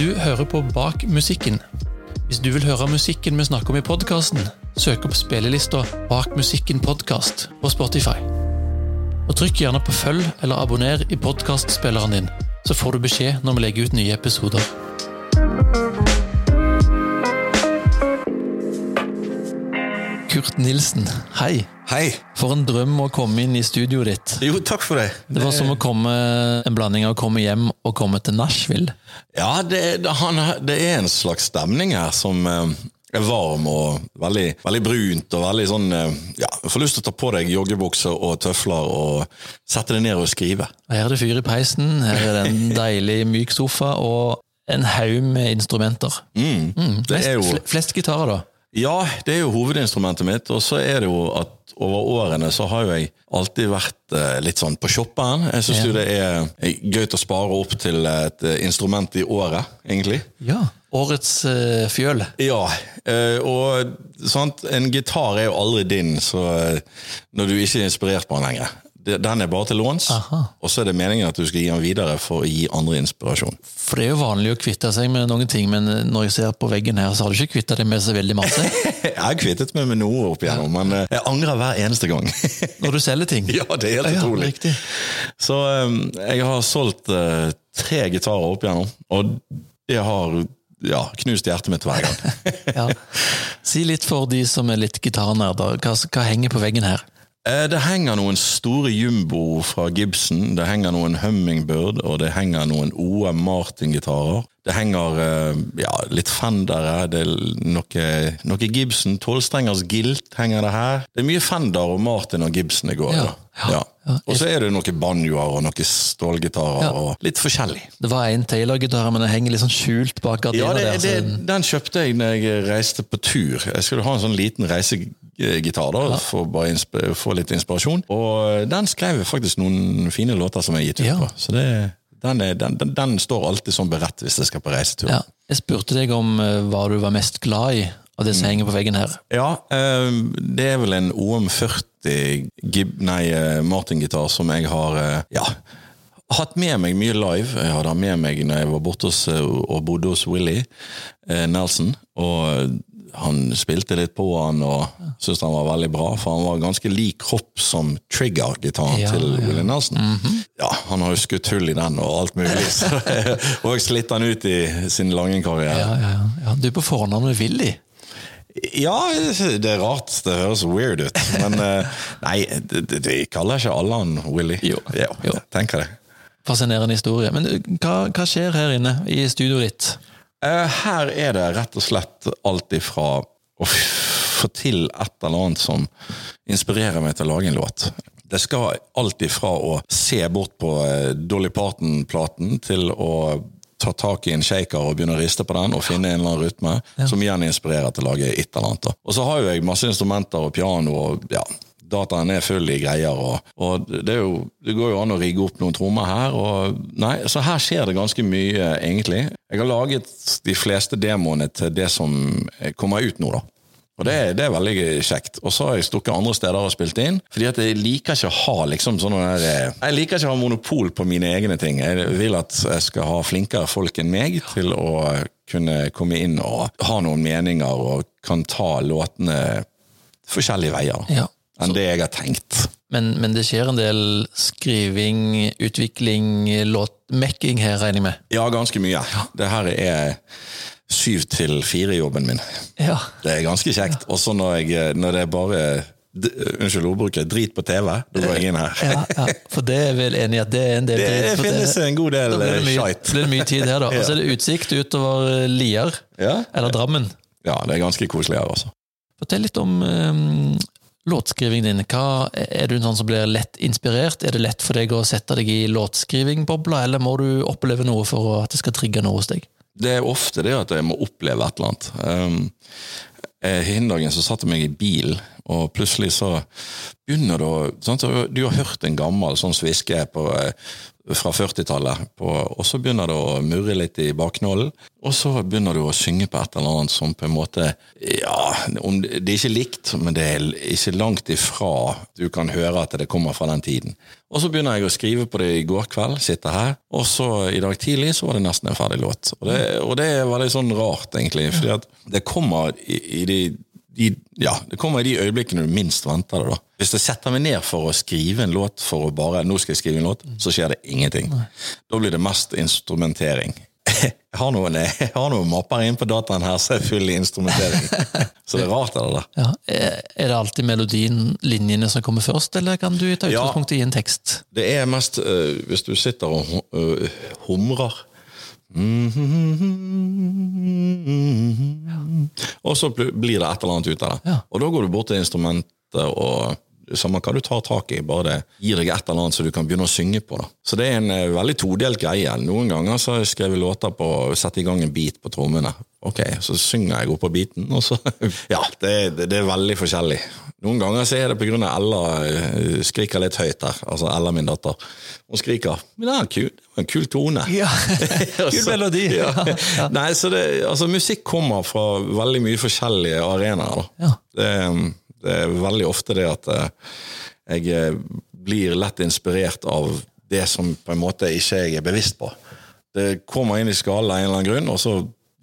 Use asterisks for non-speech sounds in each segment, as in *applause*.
Du hører på Bak musikken. Hvis du vil høre musikken vi snakker om i podkasten, søk opp spillelista Bak musikken podkast på Spotify. Og trykk gjerne på følg eller abonner i podkastspilleren din, så får du beskjed når vi legger ut nye episoder. Kurt Nilsen, hei. Hei. For en drøm å komme inn i studioet ditt. Jo, takk for det. Det var som å komme, en blanding av å komme hjem og komme til Nashville. Ja, det, det, han, det er en slags stemning her som eh, er varm og veldig, veldig brunt og veldig sånn eh, Ja, får lyst til å ta på deg joggebukser og tøfler og sette deg ned og skrive. Her er det fyr i peisen, her er det en *laughs* deilig myk sofa og en haug med instrumenter. Mm. Det Flest, er jo fl- flest gitarer, da. Ja, det er jo hovedinstrumentet mitt, og så er det jo at over årene så har jo jeg alltid vært eh, litt sånn på shopperen. Jeg syns Ja. jo det er eh, gøy å spare opp til et eh, instrument i året, egentlig. Ja. Årets eh, fjøl. Ja, og sant, en gitar er jo aldri din så, når du ikke er inspirert på den lenger. Den er bare til låns, Aha. og så er det meningen at du skal gi den videre for å gi andre inspirasjon. For det er jo vanlig å kvitte seg med noen ting, men når jeg ser på veggen her, så har du ikke kvitta deg med så veldig masse. *laughs* Jeg har kvittet meg med noe opp igjennom, men eh, jeg angrer hver eneste gang. *laughs* Når du selger ting. ja, det er helt Ja, utrolig. riktig. Så eh, jeg har solgt eh, tre gitarer opp igjennom, og det har ja, knust hjertet mitt hver gang. *laughs* Ja. Si litt for de som er litt gitarnerder. Hva, hva henger på veggen her? Eh, Det henger noen store Jumbo fra Gibson, det henger noen Hummingbird, og det henger noen OM Martin-gitarer. Det henger eh, ja, litt Fendere, det er noe, noe Gibson, tolvstrengers Gilt henger det her. Det er mye Fender og Martin og Gibson i går. Ja, ja, ja. Og så er det noen banjoer og noen stålgitarer Ja. og litt forskjellig. Det var en Taylor-gitar, men den henger litt sånn skjult bak Ja, gardina det, der. det, så- Den kjøpte jeg når jeg reiste på tur. Jeg skulle ha en sånn liten reisegitar da, for å få litt inspirasjon. Og den skrev faktisk noen fine låter som jeg gitt ut Ja. på. Så det, den, er, den, den, den står alltid sånn beredt hvis jeg skal på reisetur. Ja. Jeg spurte deg om eh, hva du var mest glad i av det som Mm. henger på veggen her. Ja, eh, det er vel en OM40 Gib, nei, eh, Martin-gitar som jeg har eh, ja, hatt med meg mye live. Jeg hadde med meg når jeg var borte hos, eh, og bodde hos Willy eh, Nelson. Og han spilte litt på han og syntes han var veldig bra, for han var ganske lik kropp som Trigger-gitaren Ja, til ja. Willy Nelson. Ja, Han har jo skutt hull i den og alt mulig, *laughs* og slitt han ut i sin lange karriere. Ja, ja. Du er på fornavnet Willy. Ja, det er rart. Det høres weird ut. Men eh, *laughs* nei, de, kaller ikke alle han Willy. Jo. Ja, Jo. jeg tenker det. Fascinerende historie. Men eh, hva, hva skjer her inne i studioet ditt? Eh, Her er det rett og slett alt ifra å få til et eller annet som inspirerer meg til å lage en låt. Det skal alt ifra å se bort på eh, Dolly Parton-platen til å ta tak i en shaker og begynne å riste på den og finne en eller annen rytme som igjen inspirerer til å lage et eller annet. Og så har jo jeg masse instrumenter og piano og ja, dataen er full i greier, og, og det, jo, det går jo an å rigge opp noen trommer her. Og, nei, så her skjer det ganske mye, egentlig. Jeg har laget de fleste demoene til det som kommer ut nå, da. Og det, det er veldig kjekt. Og så har jeg stukket andre steder og spilt inn. Fordi at jeg liker ikke å ha liksom sånne der, eh, Jeg liker ikke å ha monopol på mine egne ting. Jeg vil at jeg skal ha flinkere folk enn meg til å kunne komme inn og ha noen meninger og kan ta låtene forskjellige veier. Ja. Enn det jeg har tenkt. Men, men det skjer en del skriving, utvikling, låtmekking her, regner jeg med? Ja, ganske mye. Det her er syv til fire-jobben min. Ja. Det er ganske kjekt. Også når, jeg, når det er bare Unnskyld ordbruket, drit på TV. Da går jeg inn her. Ja, ja, for det er vel enig i at det er en del Det på finnes en god del Da blir det eh, mye, shite. blir det mye tid her, da. *laughs* Og så er det utsikt utover eh, Lier, Ja. eller Drammen. ja, det er ganske koselig her også. Fortell litt om um, låtskrivingen din. Hva, er du en sånn som blir lett inspirert? Er det lett for deg å sette deg i låtskrivingbobla, eller må du oppleve noe for at det skal trigge noe hos deg? Det er ofte det at jeg må oppleve et eller annet. Um, eh, Hin dagen så satte jeg meg i bil, og plutselig så begynner det å sant? Du har hørt en gammel sånn sviske på, eh, fra 40-tallet, og så begynner det å murre litt i baknålen. Og så begynner du å synge på et eller annet som på en måte Ja, det er ikke likt, men det er ikke langt ifra du kan høre at det kommer fra den tiden. Og så begynner jeg å skrive på det i går kveld, sitter her, og så i dag tidlig så var det nesten en ferdig låt. Og det, og det er veldig sånn rart, egentlig, at det kommer i, i de de, ja, det kommer i de øyeblikkene du minst venter det. da. Hvis jeg setter meg ned for å skrive en låt, for å bare, nå skal jeg skrive en låt, så skjer det ingenting. Nei. Da blir det mest instrumentering. *laughs* Jeg har noen, jeg har noen mapper inne på dataen her som er full i instrumentering. *laughs* Så det er rart, det der. Ja. Er det alltid melodien, linjene, som kommer først, eller kan du ta utgangspunkt i en tekst? Det er mest uh, hvis du sitter og uh, humrer og så blir det et eller annet ut av det. Ja. Og da går du bort til instrumentet og samme hva du tar tak i, bare det gir deg et eller annet så du kan begynne å synge på. Da. Så det er en uh, veldig todelt greie. Noen ganger så har jeg låter på å sette i gang en beat på trommene. Ok, Så synger jeg oppå på beaten, og så *laughs* Ja, det, det, det, er veldig forskjellig. Noen ganger så er det pga. Ella uh, skriker litt høyt her. Altså Ella, min datter. Hun skriker. Men det er en kul, en kul tone. Ja, *laughs* Kul melodi. ja. Ja. Nei, så det, altså Musikk kommer fra veldig mye forskjellige arenaer. Ja. Det, um, det er veldig ofte det at eh, jeg eh, blir lett inspirert av det som på en måte ikke jeg er bevisst på. Det kommer inn i skallen av en eller annen grunn, og så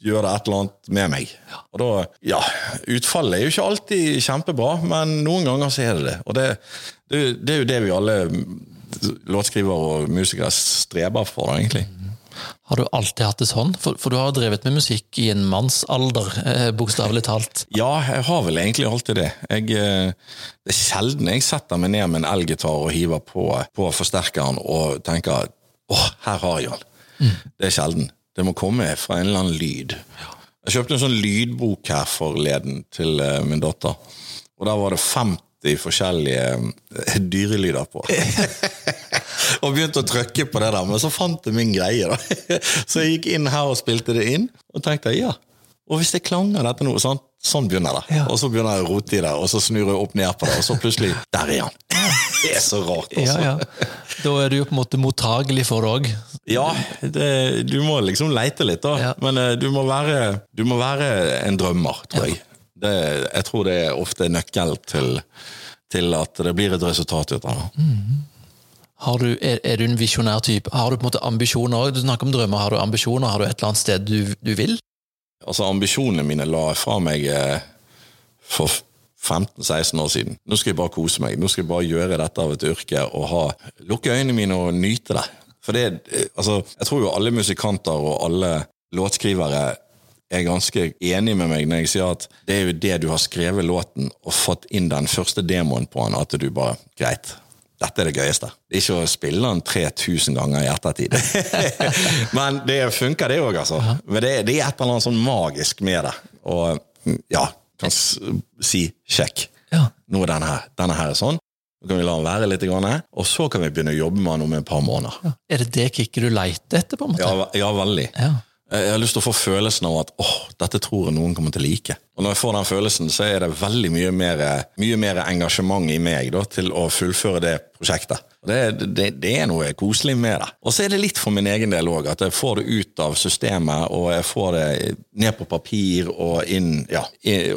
gjør det et eller annet med meg. Og da, ja, Utfallet er jo ikke alltid kjempebra, men noen ganger så er det det. Og det, det, det er jo det vi alle låtskrivere og musikere streber for, egentlig. Har du alltid hatt det sånn? For, for du har drevet med musikk i en mannsalder, eh, bokstavelig talt. Ja, jeg har vel egentlig alltid det. Jeg, eh, det er sjelden jeg setter meg ned med en elgitar og hiver på, på forsterkeren og tenker åh, her har jeg den. Mm. Det er sjelden. Det må komme fra en eller annen lyd. Jeg kjøpte en sånn lydbok her forleden til uh, min datter. Og der var det 50 forskjellige uh, dyrelyder på. *laughs* og begynte å trykke på det der, men så fant jeg min greie. da. *laughs* Så jeg gikk inn her og spilte det inn, og tenkte ja, og hvis det klanger dette nå, sånn, sånn begynner det. Ja. Og så begynner jeg å rote i det, og så snur jeg opp ned på det, og så plutselig Der er han! Det er så rart, altså. Ja, ja. Da er du jo på en måte mottagelig for det òg. Ja, det, du må liksom leite litt, da. Men uh, du, må være, du, må være, en drømmer, tror jeg. Det, jeg tror det er ofte nøkkel til, til, at det blir et resultat ut av det. Har Du, er, er, du en visjonær type? Har du på en måte ambisjoner? Du snakker om drømmer. Har du ambisjoner? Har du et eller annet sted du, du vil? Altså, Ambisjonene mine la jeg fra meg eh, for 15-16 år siden. Nå skal jeg bare kose meg. Nå skal jeg bare gjøre dette av et yrke og ha, lukke øynene mine og nyte det. For det, eh, altså, Jeg tror jo alle musikanter og alle låtskrivere er ganske enig med meg når jeg sier at det er jo det du har skrevet låten og fått inn den første demoen på den, at du bare Greit dette er det gøyeste. Det er ikke å spille den 3000 ganger i ettertid. *laughs* Men det funker, det òg, altså. Men det, det, er et eller annet sånn magisk med det. Og ja, kan si sjekk. Ja. Nå er denne her, denne her er sånn. Så kan vi la den være litt, og så kan vi begynne å jobbe med den om et par måneder. Ja. Er det det kicket du leter etter? på en måte? Ja, ja veldig. Ja. Jeg har lyst til å få følelsen av at åh, dette tror jeg noen kommer til å like. Og når jeg får den følelsen, så er det veldig mye mer, mye mer engasjement i meg da, til å fullføre det prosjektet. Det, det, det, er noe koselig med det. Og så er det litt for min egen del òg, at jeg får det ut av systemet, og jeg får det ned på papir og inn Ja,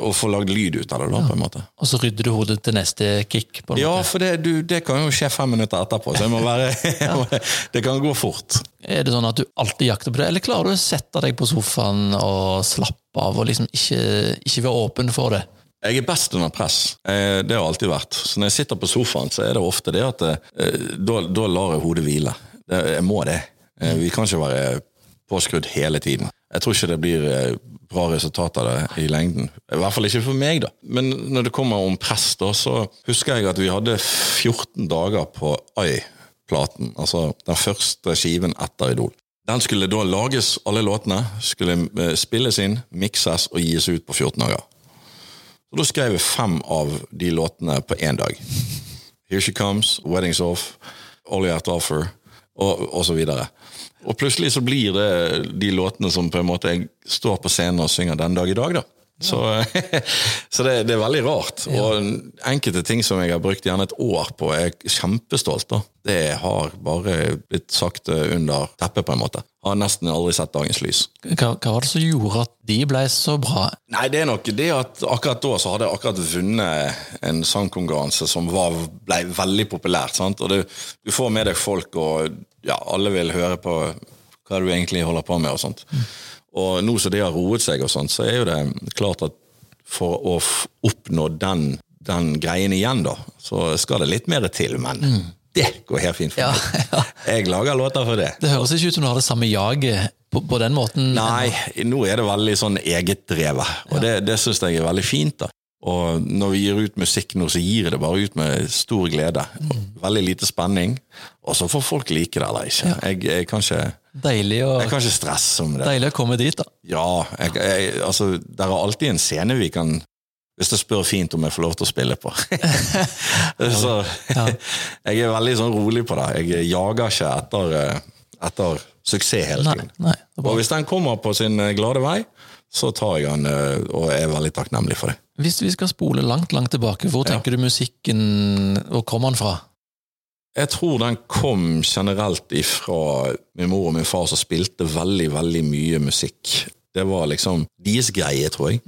og får lagd lyd ut av det, da, på en måte. Og så rydder du hodet til neste kick? på en måte. ja, for det, du, det, kan jo skje fem minutter etterpå, så jeg må være *laughs* *laughs* Det kan gå fort. Er det sånn at du alltid jakter på det, eller klarer du å sette deg på sofaen og slappe av og liksom ikke, ikke være åpen for det? Jeg er best under press. Eh, det har alltid vært. Så når jeg sitter på sofaen, så er det ofte det at eh, da, da lar jeg hodet hvile. Jeg må det. Eh, vi kan ikke være påskrudd hele tiden. Jeg tror ikke det blir bra resultat av det i lengden. I hvert fall ikke for meg, da. Men når det kommer om press, da, så husker jeg at vi hadde 14 dager på Ai-platen. Altså den første skiven etter Idol. Den skulle da lages, alle låtene. Skulle spilles inn, mikses og gis ut på 14 dager. Så Da skrev jeg fem av de låtene på én dag. Here She Comes, Weddings Off, All You Have to Offer, og, og så videre. Og plutselig så blir det de låtene som på en måte jeg står på scenen og synger den dag i dag, da. Så, *laughs* så det, det, er veldig rart. Og enkelte ting som jeg har brukt gjerne et år på, er jeg kjempestolt av. det har bare blitt sagt under teppet, på en måte. Har nesten aldri sett dagens lys. Hva, hva var det som gjorde at de ble så bra? Nei, det er nok det at akkurat da så hadde jeg akkurat vunnet en sangkonkurranse som var, ble veldig populært. sant? Og det, Du får med deg folk, og ja, alle vil høre på hva du egentlig holder på med. og sånt. Og nå som det har roet seg, og sånt, så er jo det klart at for å oppnå den, den greien igjen, da, så skal det litt mer til. Men det går helt fint for Ja, meg. *laughs* ja. Jeg lager låter for det. Det høres ikke ut som du har det samme jaget på, på den måten. Nei, nå er det veldig sånn egetdrevet, og det, det syns jeg er veldig fint. da. Og når vi gir ut musikk nå, så gir jeg det bare ut med stor glede. Og Veldig lite spenning, og så får folk like det eller ikke. Jeg, jeg, kan ikke Deilig, å, jeg kan ikke stresse om det. deilig å komme dit, da. Ja, jeg, jeg, altså, det er alltid en scene vi kan Hvis det spør fint om jeg får lov til å spille på. *laughs* så *laughs* jeg er veldig sånn rolig på det. Jeg jager ikke etter, eh, etter suksess hele tiden. nei, er. Og hvis den kommer på sin eh, glade vei, så tar jeg den eh, og er veldig takknemlig for det. Hvis vi skal spole langt, langt tilbake, hvor tenker du musikken Hvor kom den fra? Jeg tror den kom generelt ifra min mor og min far som spilte veldig, veldig mye musikk. Det var liksom deres greie, tror jeg.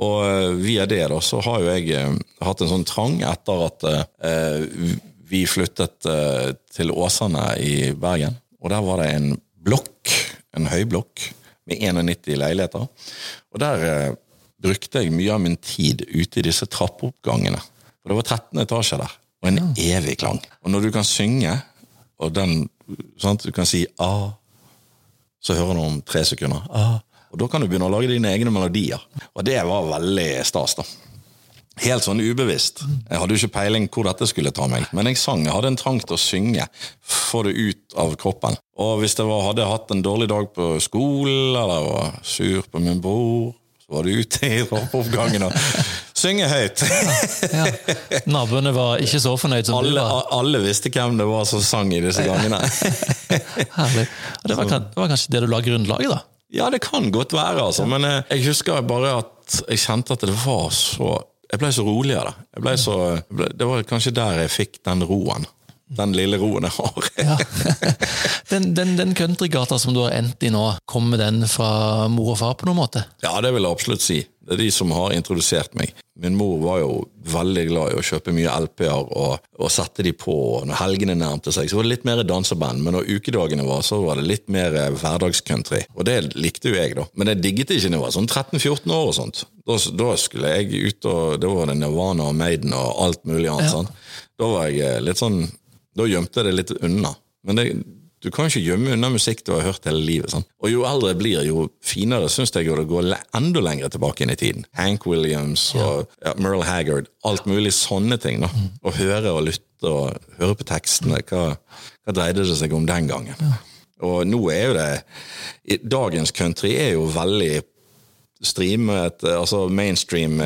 Og eh, via det da, så har jo jeg eh, hatt en sånn trang etter at eh, vi flyttet eh, til Åsane i Bergen. Og der var det en blokk, en høyblokk, med 91 leiligheter. Og der eh, brukte jeg mye av min tid ute i disse trappeoppgangene. For det var 13 etasjer der, og en evig klang. Og når du kan synge, og den sant, Du kan si A, så hører du om tre sekunder. A. Og da kan du begynne å lage dine egne melodier. Og det var veldig stas, da. Helt sånn ubevisst. Jeg hadde jo ikke peiling hvor dette skulle ta meg, men jeg sang. Jeg hadde en trang til å synge. Få det ut av kroppen. Og hvis jeg var, hadde hatt en dårlig dag på skolen, eller var sur på min bror, så var det ute i trappeoppgangen og synge høyt. Ja. Naboene var ikke så fornøyd som Alle, du var. alle visste hvem det var som sang i disse gangene. *laughs* Herlig. Og det var, det var kanskje det du la grunnlaget, da? Ja, det kan godt være, altså. Men eh, jeg husker bare at jeg kjente at det var så Jeg ble så rolig av det. Jeg ble så, jeg ble, det var kanskje der jeg fikk den roen. Den lille roen jeg har. *laughs* Ja. Den, den, den countrygata som du har endt i nå, kommer den fra mor og far på noen måte? Ja, det vil jeg absolutt si. Det er de som har introdusert meg. Min mor var jo veldig glad i å kjøpe mye LP-er og, og sette de på når helgene nærmte seg. Så var det litt mer danseband, men når ukedagene var, så var det litt mer eh, hverdagscountry. Og det likte jo jeg, da. Men jeg digget ikke når jeg var sånn 13-14 år og sånt. Da, da skulle jeg ut og Da var det Nirvana og Maiden og alt mulig annet. sånn. Da var jeg eh, litt sånn Da gjemte jeg det litt unna. Men det, du kan ikke gjemme unna musikk du har hørt hele livet. sant? Og jo eldre jeg blir, jo finere syns jeg det går enda lenger tilbake inn i tiden. Hank Williams og ja, Merle Haggard. Alt mulig sånne ting. da. Å høre og lytte og høre på tekstene. Hva, hva dreide det seg om den gangen? Og nå er jo det i- Dagens country er jo veldig streamet, altså mainstream.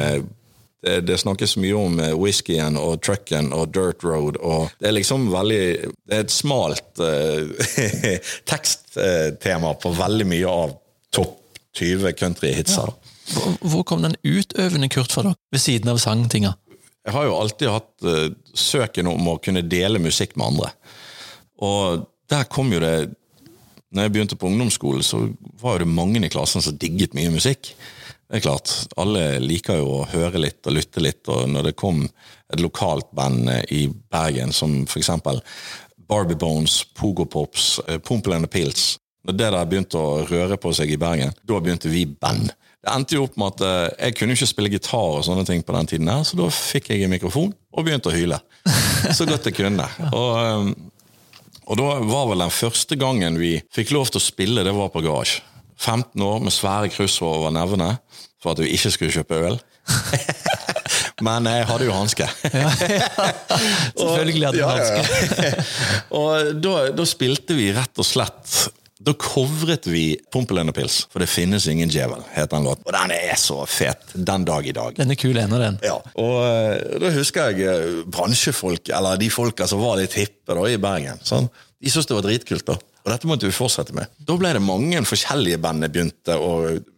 Eh, Det, det snakkes mye om eh, whiskyen og trucken og dirt road, og det er liksom veldig Det er et smalt eh, *laughs* teksttema på veldig mye av topp 20 countryhitser. Hvor, hvor kom den utøvende Kurt fra da? ved siden av sangtinga? Jeg har jo alltid hatt eh, søken om å kunne dele musikk med andre. Og der kom jo det Når jeg begynte på ungdomsskolen, så var jo det mange i klassen som digget mye musikk. Det er klart, Alle liker jo å høre litt og lytte litt, og når det kom et lokalt band eh, i Bergen, som for eksempel Barbie Bones, Pogo Pops, eh, Pumple and the Pills Når det der begynte å røre på seg i Bergen, da begynte vi band. Det endte jo opp med at eh, jeg kunne ikke spille gitar og sånne ting på den tiden, her, så da fikk jeg en mikrofon og begynte å hyle. *laughs* Så godt jeg kunne. Og, og da var vel den første gangen vi fikk lov til å spille, det var på garasje. 15 år med svære kryss over nevene for at vi ikke skulle kjøpe øl. *laughs* Men jeg hadde jo hanske. *laughs* Selvfølgelig hadde du Ja, ja, hanske. ja. og da, da spilte vi rett og slett Da covret vi Pumpel Pils, for det finnes ingen djevel, het den låten. Og den er så fet den dag i dag. Den er kul ennå, den. Ja, og eh, da husker jeg eh, bransjefolk, eller de folka som var litt hippe da, i Bergen. Sånn. De syntes det var dritkult, da. Og dette måtte vi fortsette med. Da ble det mange forskjellige band jeg begynte å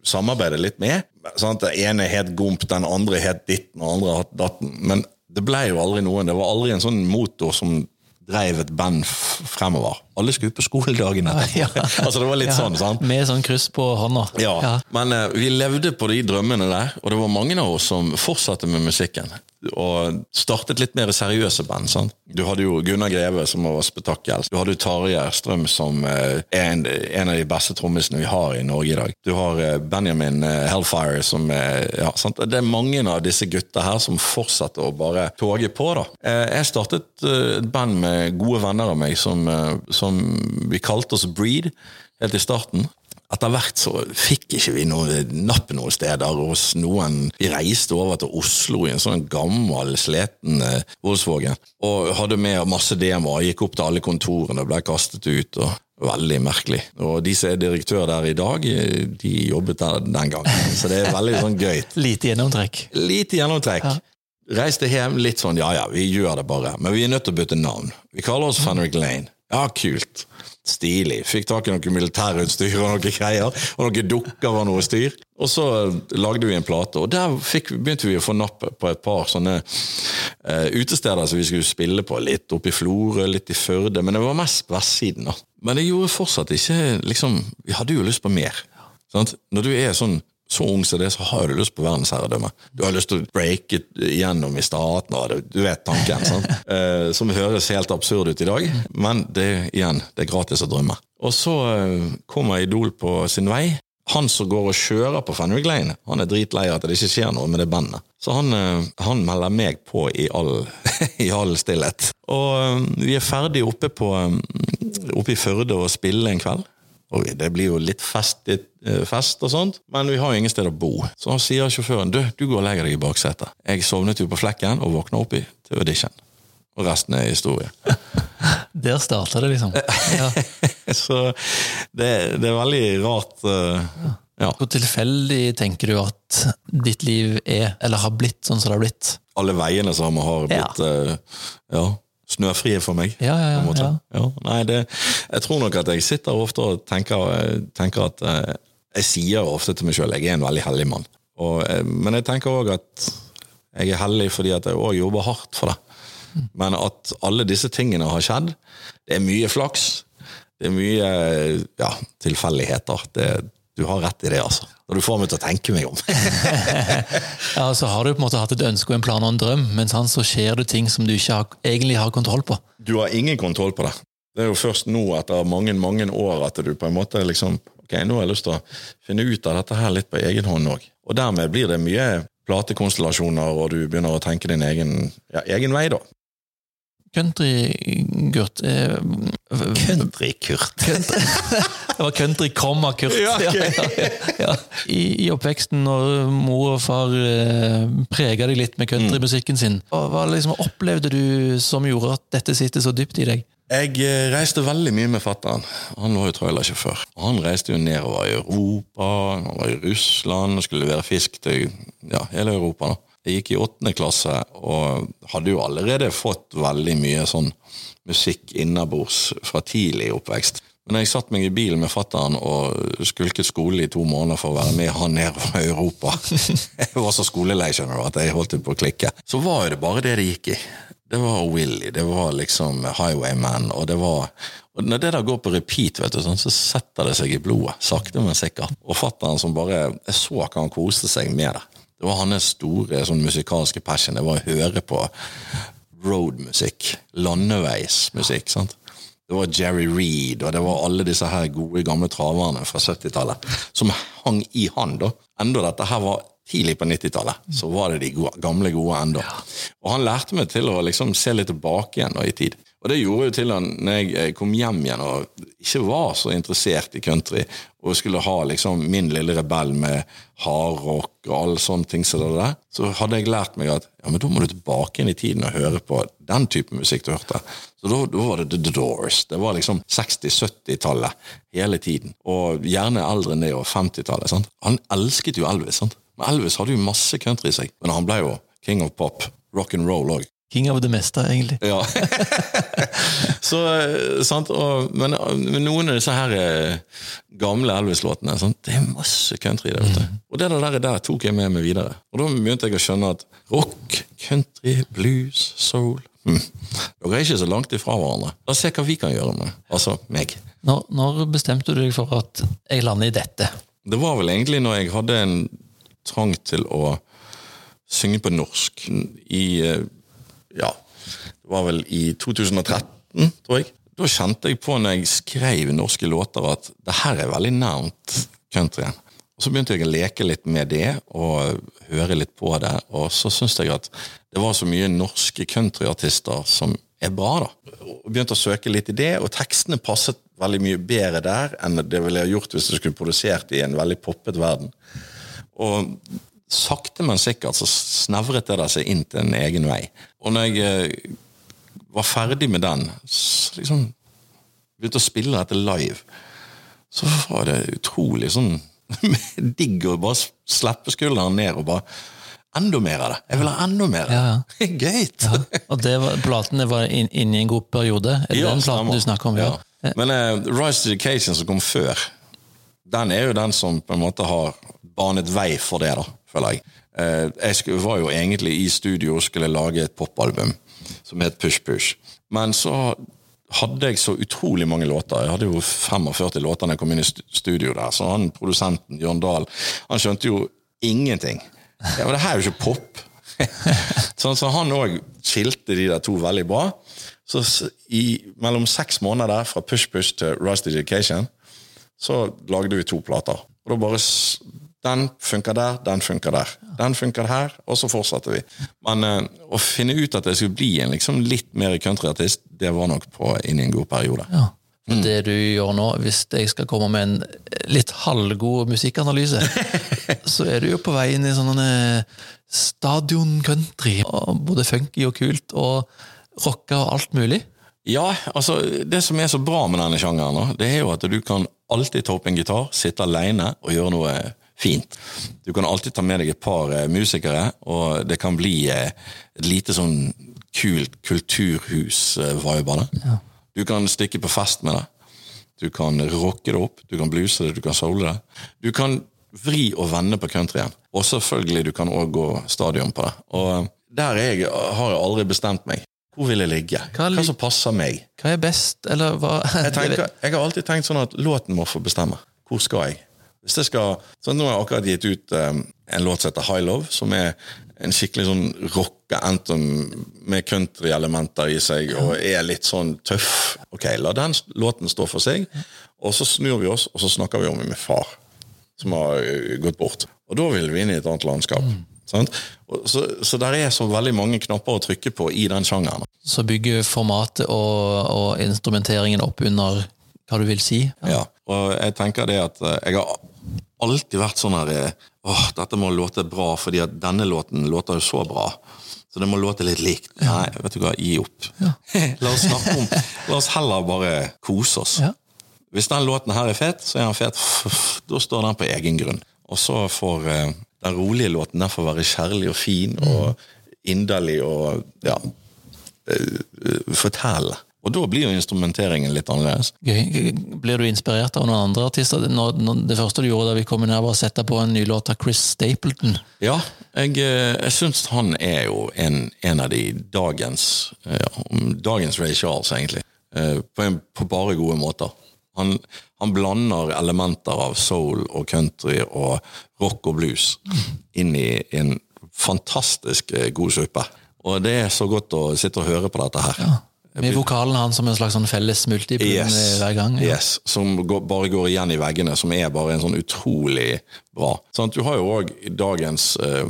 samarbeide litt med. Sånn Den ene het Gomp, den andre het Ditten, og andre het Datten. Men det ble jo aldri noen. Det var aldri en sånn motor som dreiv et band fremover. Alle skulle på skoledagene. *laughs* Ja. altså Det var litt Ja, sånn, sant? Med sånn kryss på hånda. Ja, men uh, vi levde på de drømmene der, og det var mange av oss som fortsatte med musikken. Og startet litt mer seriøse band. sant? Du hadde jo Gunnar Greve, som var spetakkel. Du hadde Tarjei Strøm, som eh, er en, en av de beste trommisene vi har i Norge i dag. Du har eh, Benjamin eh, Hellfire, som er ja, sant? Det er mange av disse gutta her som fortsetter å bare toge på. da. Jeg startet et band med gode venner av meg som, som vi kalte oss Breed helt i starten. Etter hvert så fikk ikke vi noe napp noen steder hos noen. Vi reiste over til Oslo i en sånn gammel, sliten eh, Volkswagen. Og hadde med masse demoer, gikk opp til alle kontorene, ble kastet ut. og Veldig merkelig. Og de som er direktør der i dag, de jobbet der den gangen. Så det er veldig sånn gøy. *laughs* Lite gjennomtrekk. Lite gjennomtrekk. Reiste hjem litt sånn ja ja, vi gjør det bare. Men vi er nødt til å bytte navn. Vi kaller oss Fenrik Lane. Ja, kult. Stilig. Fikk tak i noe militærutstyr og noe greier. Og noen dukker og noe styr. Og så lagde vi en plate, og der fikk, begynte vi å få napp på et par sånne uh, utesteder som vi skulle spille på. Litt oppe i Florø, litt i Førde, men det var mest på vestsiden. da. Men det gjorde fortsatt ikke liksom Vi hadde jo lyst på mer. Sant? Når du er sånn så ung som det, så har du lyst på verdensherredømme. Du har lyst til å breake igjennom i staten, og du vet tanken. sant? *laughs* Eh, som høres helt absurd ut i dag, men det igjen, det er gratis å drømme. Og så eh, kommer Idol på sin vei. Han som går og kjører på Fenwick Lane, han er dritlei av at det ikke skjer noe med det bandet. Så han, eh, han melder meg på i all, *laughs* i all stillhet. Og eh, vi er ferdig oppe, på, eh, oppe i Førde og spille en kveld. Og det blir jo litt fest, eh, fest og sånt, men vi har jo ingen sted å bo. Så han sier sjåføren du, du går og legger deg i baksetet. Jeg sovnet jo på flekken og våkna oppi til audition. Og resten er historie. *laughs* Der starta det, liksom. Ja. *laughs* Så det, det er veldig rart. Uh, ja. Hvor tilfeldig tenker du at ditt liv er, eller har blitt sånn som det har blitt? Alle veiene som har blitt eh, ja, snøfrie for meg. Ja, ja, ja, ja. Ja, nei, det, jeg tror nok at jeg sitter ofte og tenker, tenker at eh, Jeg sier ofte til meg sjøl jeg er en veldig heldig mann. Og, eh, men jeg tenker òg at jeg er heldig fordi at jeg òg jobber hardt for det. Men at alle disse tingene har skjedd, det er mye flaks. Det er mye ja, tilfeldigheter. Det, du har rett i det, altså. Når du får meg til å tenke meg om. *laughs* Ja, Så har du på en måte hatt et ønske og en plan og en drøm, men sånn, så skjer det ting som du ikke har, egentlig har kontroll på. Du har ingen kontroll på det. Det er jo først nå, etter mange mange år, at du på en måte liksom Ok, nå har jeg lyst til å finne ut av dette her litt på egen hånd òg. Og dermed blir det mye platekonstellasjoner, og du begynner å tenke din egen, ja, egen vei, da. Country-Gurt eh, Country-Kurt. Country. *laughs* Det var country, komma Kurt. Ja, okay. ja, ja. I, I oppveksten, når mor og far eh, prega deg litt med countrymusikken sin, hva, liksom opplevde du som gjorde at dette sitter så dypt i deg? Jeg eh, reiste veldig mye med fatteren. Han var jo trailersjåfør. Han reiste jo nedover i Europa, han var i Russland og skulle levere fisk til ja, hele Europa. da. Jeg gikk i åttende klasse og hadde jo allerede fått veldig mye sånn musikk innabords fra tidlig oppvekst. Men jeg satt meg i bilen med fatteren og skulket skole i to måneder for å være med han ned fra Europa. *laughs* Jeg var så skolelei skjønner du, at jeg holdt på å klikke. Så var jo det bare det det gikk i. Det var Willy, det var liksom Highwayman, og det var og Når det der går på repeat, vet du, sånn, så setter det seg i blodet. Sakte, men sikkert. Og fatteren som bare Jeg så at han koste seg med det. Det var hans store sånn musikalske passion. Det var å høre på roadmusikk. Landeveismusikk. sant? Det var Jerry Reed, og det var alle disse her gode, gamle traverne fra 70-tallet som hang i han, da. Enda dette her var tidlig på 90-tallet, så var det de gode, gamle, gode enda. Og han lærte meg til å liksom se litt tilbake igjen da, i tid. Og det gjorde jo til han, når jeg kom hjem igjen og ikke var så interessert i country, og skulle ha liksom min lille rebell med hardrock og alle sånne ting som det der, så hadde jeg lært meg at ja, men da må du tilbake inn i tiden og høre på den type musikk du hørte. Så da, da var det The Doors. Det var liksom 60-70-tallet hele tiden. Og gjerne eldre enn det, og 50-tallet. sant? Han elsket jo Elvis. sant? Men Elvis hadde jo masse country i seg. Men han ble jo king of pop. Rock and roll òg. King of det meste, egentlig. Ja. *laughs* så, eh, sant? Og, men, men noen av disse her eh, gamle Elvis-låtene? Det er masse country i det. vet du. Og det der, der tok jeg med meg videre. Og da begynte jeg å skjønne at rock, country, blues, soul, hm, dere er ikke så langt ifra hverandre. La oss se hva vi kan gjøre med Altså meg. Når, når bestemte du deg for at jeg lander i dette? Det var vel egentlig når jeg hadde en trang til å synge på norsk i eh, Ja, det var vel i 2013, tror jeg. Da kjente jeg på når jeg skrev norske låter at det her er veldig nærmt countryen. Og Så begynte jeg å leke litt med det og høre litt på det, og så syntes jeg at det var så mye norske countryartister som er bra, da. Og begynte å søke litt i det, og tekstene passet veldig mye bedre der enn det ville jeg gjort hvis det skulle produsert i en veldig poppet verden. Og sakte, men sikkert så snevret det seg inn til en egen vei. Og når jeg eh, var ferdig med den, så liksom begynte å spille dette live, så var det utrolig sånn *laughs* digg å bare slippe skulderen ned og bare Enda mer av det! Jeg vil ha enda mer! Ja, ja. Gøy! *laughs* Ja. Og det var, platene var inn- i en god periode? Er det den platen stemmer. du snakker om? Ja. Ja. Men uh, Rise to Education som kom før, den er jo den som på en måte har banet vei for det, da, føler jeg. Eh, jeg var jo egentlig i studio og skulle lage et popalbum som het Push Push. Men så hadde jeg så utrolig mange låter. Jeg hadde jo 45 låter da jeg kom inn i studio der. Så han produsenten, Jørn Dahl, han skjønte jo ingenting. Ja, det her er jo ikke pop. *laughs* så, så han òg skilte de der to veldig bra. Så i, mellom seks måneder fra Push Push til Rise to Education, så lagde vi to plater. Og da bare Den funker der, den funker der. Den funker her, og så fortsatte vi. Men eh, å finne ut at jeg skulle bli en liksom litt mer countryartist, det var nok på inn i en god periode. Ja. Mm. Det du gjør nå, hvis jeg skal komme med en litt halvgod musikkanalyse, *laughs* så er du jo på vei inn i sånn stadion-country. Både funky og kult, og rocka og alt mulig. Ja, altså det som er så bra med denne sjangeren, det er jo at du kan alltid ta opp en gitar, sitte alene og gjøre noe fint. Du kan alltid ta med deg et par eh, musikere, og det kan bli eh, et lite sånn kult kulturhus-vibe av det. Du kan stikke på fest med det. Du kan rocke det opp, du kan bluse det, du kan soule det. Du kan vri og vende på countryen. Og selvfølgelig, du kan òg gå stadion på det. Og der er jeg, har jeg aldri bestemt meg. Hvor vil jeg ligge? Hva Hva, som passer meg? Hva er best, eller hva *laughs* Jeg, *laughs* tenker, jeg har alltid tenkt sånn at låten må få bestemme. Hvor skal jeg? Hvis jeg skal, sånn Nå har jeg akkurat gitt ut um, en låt som heter High Love, som er en skikkelig sånn rocke-anthem med country-elementer i seg, og er litt sånn tøff. Ok, La den låten stå for seg, og så snur vi oss, og så snakker vi om min far, som har uh, gått bort. Og da vil vi inn i et annet landskap. Sant? Så, så der er så veldig mange knapper å trykke på i den sjangeren. Så bygger formatet og, og instrumenteringen opp under hva du vil si. Ja, og jeg tenker det at eh, jeg har alltid vært sånn her eh, Åh, dette må låte bra, fordi at denne låten låter jo så bra. Så det må låte litt likt. Nei, vet du hva, gi opp. *laughs* La oss snakke om La oss heller bare kose oss. Ja. Hvis den låten her er fet, så er den fet. Da står den på egen grunn. Og så får eh, den rolige låten den får være kjærlig og fin og inderlig og ja eh, Fortelle. Og da blir jo instrumenteringen litt annerledes. Gøy. Blir du inspirert av noen andre artister? Når, når det første du gjorde da vi kom inn her, var å sette på en ny låt av Chris Stapleton. Ja, jeg, eh, jeg syns han er jo en, en av de dagens eh, ja, Dagens Ray Charles, egentlig. Eh, På, en, på bare gode måter. Han, han blander elementer av soul og country og rock og blues inn i en fantastisk eh, god suppe. Og det er så godt å sitte og høre på dette her. Med vokalen hans som en slags sånn felles multiplum Yes. hver gang. Ja. yes. Som går, bare går igjen i veggene, som er bare en sånn utrolig bra. Sånn, du har jo òg dagens uh,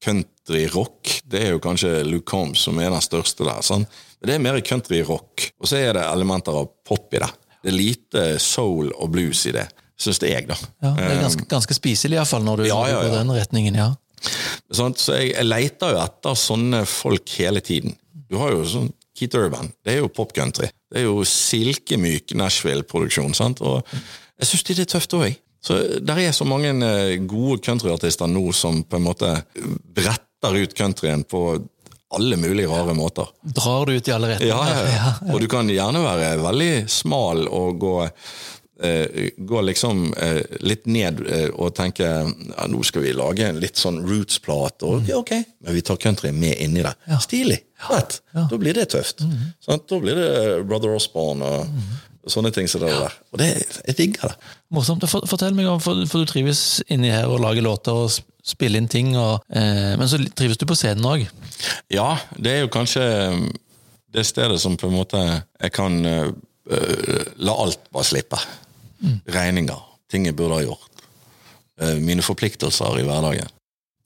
country-rock. Det er jo kanskje Luke Combs som er den største der. Sånn. Men det er mer country-rock, og så er det elementer av pop i det. Det er lite soul og blues i det, syns jeg, da. Ja, det er ganske, ganske spiselig iallfall, når du Ja, ja, går den retningen. ja. Sånn, så jeg, jeg leter jo etter sånne folk hele tiden. Du har jo sånn Keith Urban, det er jo pop country. Det er jo silkemyk Nashville-produksjon. sant? Og jeg syns det er tøft òg. Så der er så mange eh, gode countryartister nå som på en måte bretter ut countryen på alle mulige rare måter. Drar du ut i alle retninger? Ja, ja, ja. Og du kan gjerne være veldig smal og gå eh, gå liksom eh, litt ned eh, og tenke ja, nå skal vi lage en litt sånn roots-plate, og ja, ok, men vi tar country med inni det. Stilig! Da blir det tøft. Sant? Da blir det Brother Osborne og sånne ting som det der. Og det, jeg digger det. Morsomt. For, fortell meg om, for, for du trives inni her og lager låter og spiller inn ting, og, eh, men så trives du på scenen òg. Ja, det er jo kanskje um, det stedet som på en måte jeg kan uh, la alt bare slippe. Regninger, ting jeg burde ha gjort. Uh, mine forpliktelser i hverdagen.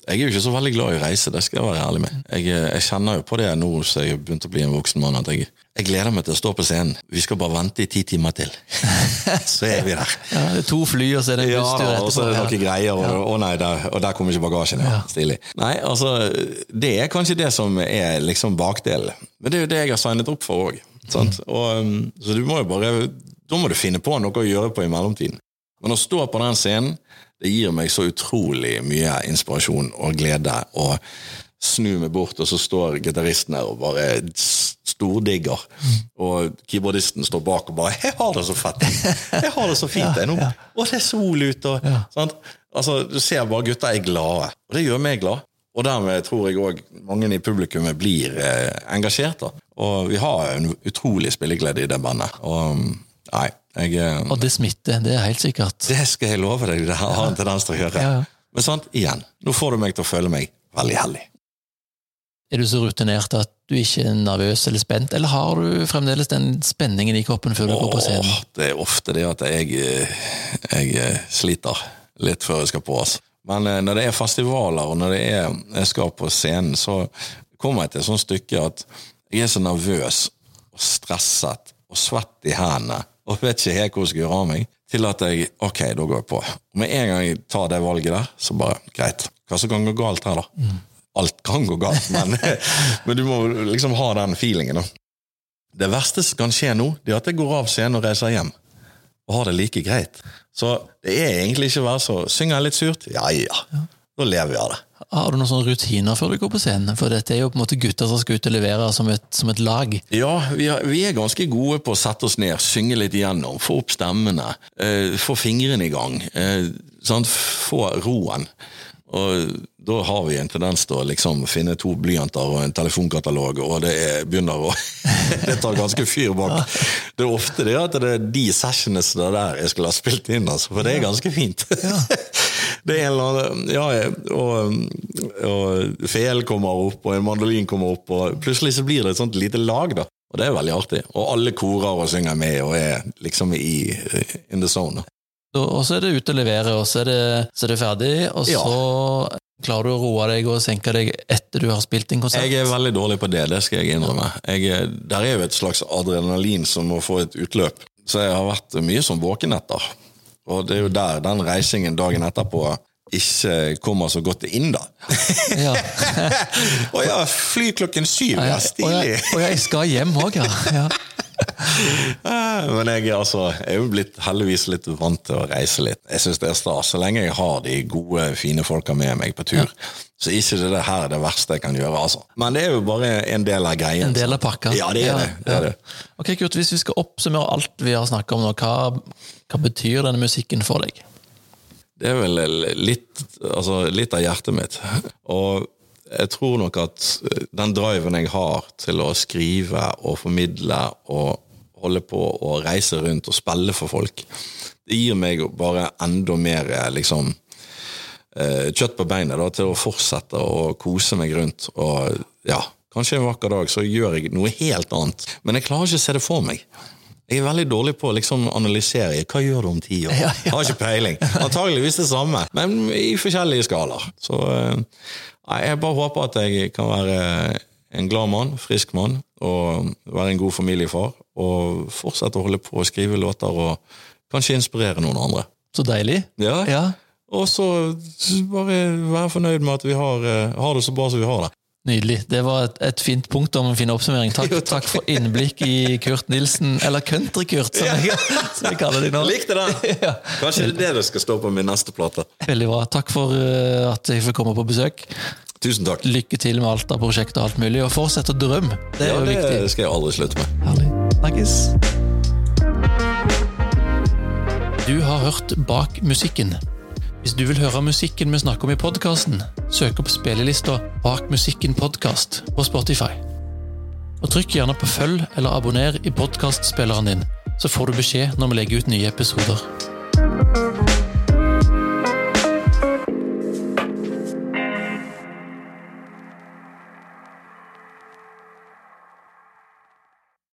Jeg er jo ikke så veldig glad i å reise, det skal jeg være ærlig med. Jeg, jeg kjenner jo på det nå som jeg begynte å bli en voksen mann, at jeg, jeg gleder meg til å stå på scenen. Vi skal bare vente i ti timer til. *laughs* så er vi der. Ja, det er to fly, og så er det en Ja, etterpå. Ja, og så er det noen greier, og, å nei, der, og der kommer ikke bagasjen. Ja. Stilig. Nei, altså, det er kanskje det som er liksom bakdelen. Men det er jo det jeg har signet opp for òg. Mm. Um, så du må jo bare Da må du finne på noe å gjøre på i mellomtiden. Men å stå på den scenen, det gir meg så utrolig mye inspirasjon og glede. Og snu meg bort, og så står gitaristen her og bare stordigger. Og keyboardisten står bak og bare 'Jeg har det så fett! Jeg har det så fint jeg nå! Og det er sol ute!' Og, sant? Altså, Du ser bare gutter er glade, og det gjør meg glad. Og dermed tror jeg òg mange i publikummet blir eh, engasjert. da. Og vi har en utrolig spilleglede i det bandet. Og nei, jeg eh, Og det smitter, det er helt sikkert. Det skal jeg love deg, det har en tendens til å gjøre. Ja, ja. Men sant, igjen, nå får du meg til å føle meg veldig heldig. Er du så rutinert at du ikke er nervøs eller spent, eller har du fremdeles den spenningen i kroppen før du går på scenen? Åh, det er ofte det at jeg, eh, jeg eh, sliter litt før jeg skal på. Altså. Men eh, når det er festivaler, og når det er, jeg skal på scenen, så kommer jeg til et sånt stykke at jeg er så nervøs og stresset og svett i hendene og vet ikke helt hvor jeg skal gjøre av meg, til at jeg ok, da går jeg på. Og med en gang jeg tar det valget der, så bare greit. Hva som kan gå galt her, da? Alt kan gå galt, men, *laughs* men du må liksom ha den feelingen. da. Det verste som kan skje nå, det er at jeg går av scenen og reiser hjem. Og har det like greit. Så det er egentlig ikke å være så Synger jeg litt surt? Ja ja. Da lever vi av det. Har du noen sånne rutiner før du går på scenen? For dette er jo på en måte gutter som skal ut og levere som et, som et lag. Ja, vi, har, vi er ganske gode på å sette oss ned, synge litt igjennom, få opp stemmene, eh, få fingrene i gang, eh, sant? få roen. Og da har vi en tendens til å liksom finne to blyanter og en telefonkatalog, og det er, begynner å *laughs* Det tar ganske fyr bak. Det er ofte det at det er de sessionene der jeg skulle ha spilt inn, altså, for det er ganske fint. *laughs* Det er en eller annen Ja, og, og fel kommer opp, og en mandolin kommer opp, og plutselig så blir det et sånt lite lag, da. Og det er veldig artig. Og alle korer og synger med og er liksom i in the zone. Og så er det ut og levere, og så er det, så er det ferdig, og Ja. så klarer du å roe deg og senke deg etter du har spilt en konsert. Jeg er veldig dårlig på det, det skal jeg innrømme. Jeg, der er jo et slags adrenalin som må få et utløp. Så jeg har vært mye som våkenetter. Og det er jo der den reisingen dagen etterpå ikke kommer så godt inn, da. Ja. *laughs* Å ja, fly klokken syv, ja, stilig! jeg, og jeg skal hjem òg, ja. ja. Eh, Men jeg, altså, jeg er jo blitt heldigvis litt vant til å reise litt. Jeg syns det er stas. Så lenge jeg har de gode, fine folka med meg på tur, så er ikke det her det verste jeg kan gjøre. altså. Men det er jo bare en del av greien. En del av pakka. Ja, det er det. det, er det. Ok, Kurt, Hvis vi skal oppsummere alt vi har snakket om nå, hva, hva betyr denne musikken for deg? Det er vel litt, altså, litt av hjertet mitt. Og jeg tror nok at den driven jeg har til å skrive og formidle og holde på å reise rundt og spille for folk, det gir meg bare enda mer liksom eh, kjøtt på beinet da, til å fortsette å kose meg rundt. Og ja, kanskje en vakker dag så gjør jeg noe helt annet. Men jeg klarer ikke å se det for meg. Jeg er veldig dårlig på å liksom analysere hva gjør du om ti år. *laughs* Ja, ja. Har ikke peiling. Antageligvis det samme, men i forskjellige skalaer. Så eh, jeg bare håper at jeg kan være en glad mann, frisk mann, og være en god familiefar. Og fortsette å holde på å skrive låter og kanskje inspirere noen andre. Så deilig. Ja. Ja, Og så bare være fornøyd med at vi har, eh, har det så bra som vi har det. Nydelig. Det var et, et fint punkt om en fin oppsummering. Takk, *laughs* takk. for innblikk i Kurt Nilsen, eller Country-Kurt, som, *laughs* jeg- som jeg kaller deg nå. *laughs* Likte det! Ja. Kanskje det er det det skal stå på min neste plate. Veldig bra. Takk for uh, at jeg fikk komme på besøk. Tusen takk. Lykke til med alt av prosjekter og alt mulig, og fortsett å drømme. Det er Ja, jo viktig. det skal jeg aldri slutte med. Herlig. Snakkes. Du har hørt Bak musikken. Hvis du vil høre musikken vi snakker om i podkasten, søk opp spillelista Bak musikken podkast på Spotify. Og trykk gjerne på følg eller abonner i podkastspilleren din, så får du beskjed når vi legger ut nye episoder.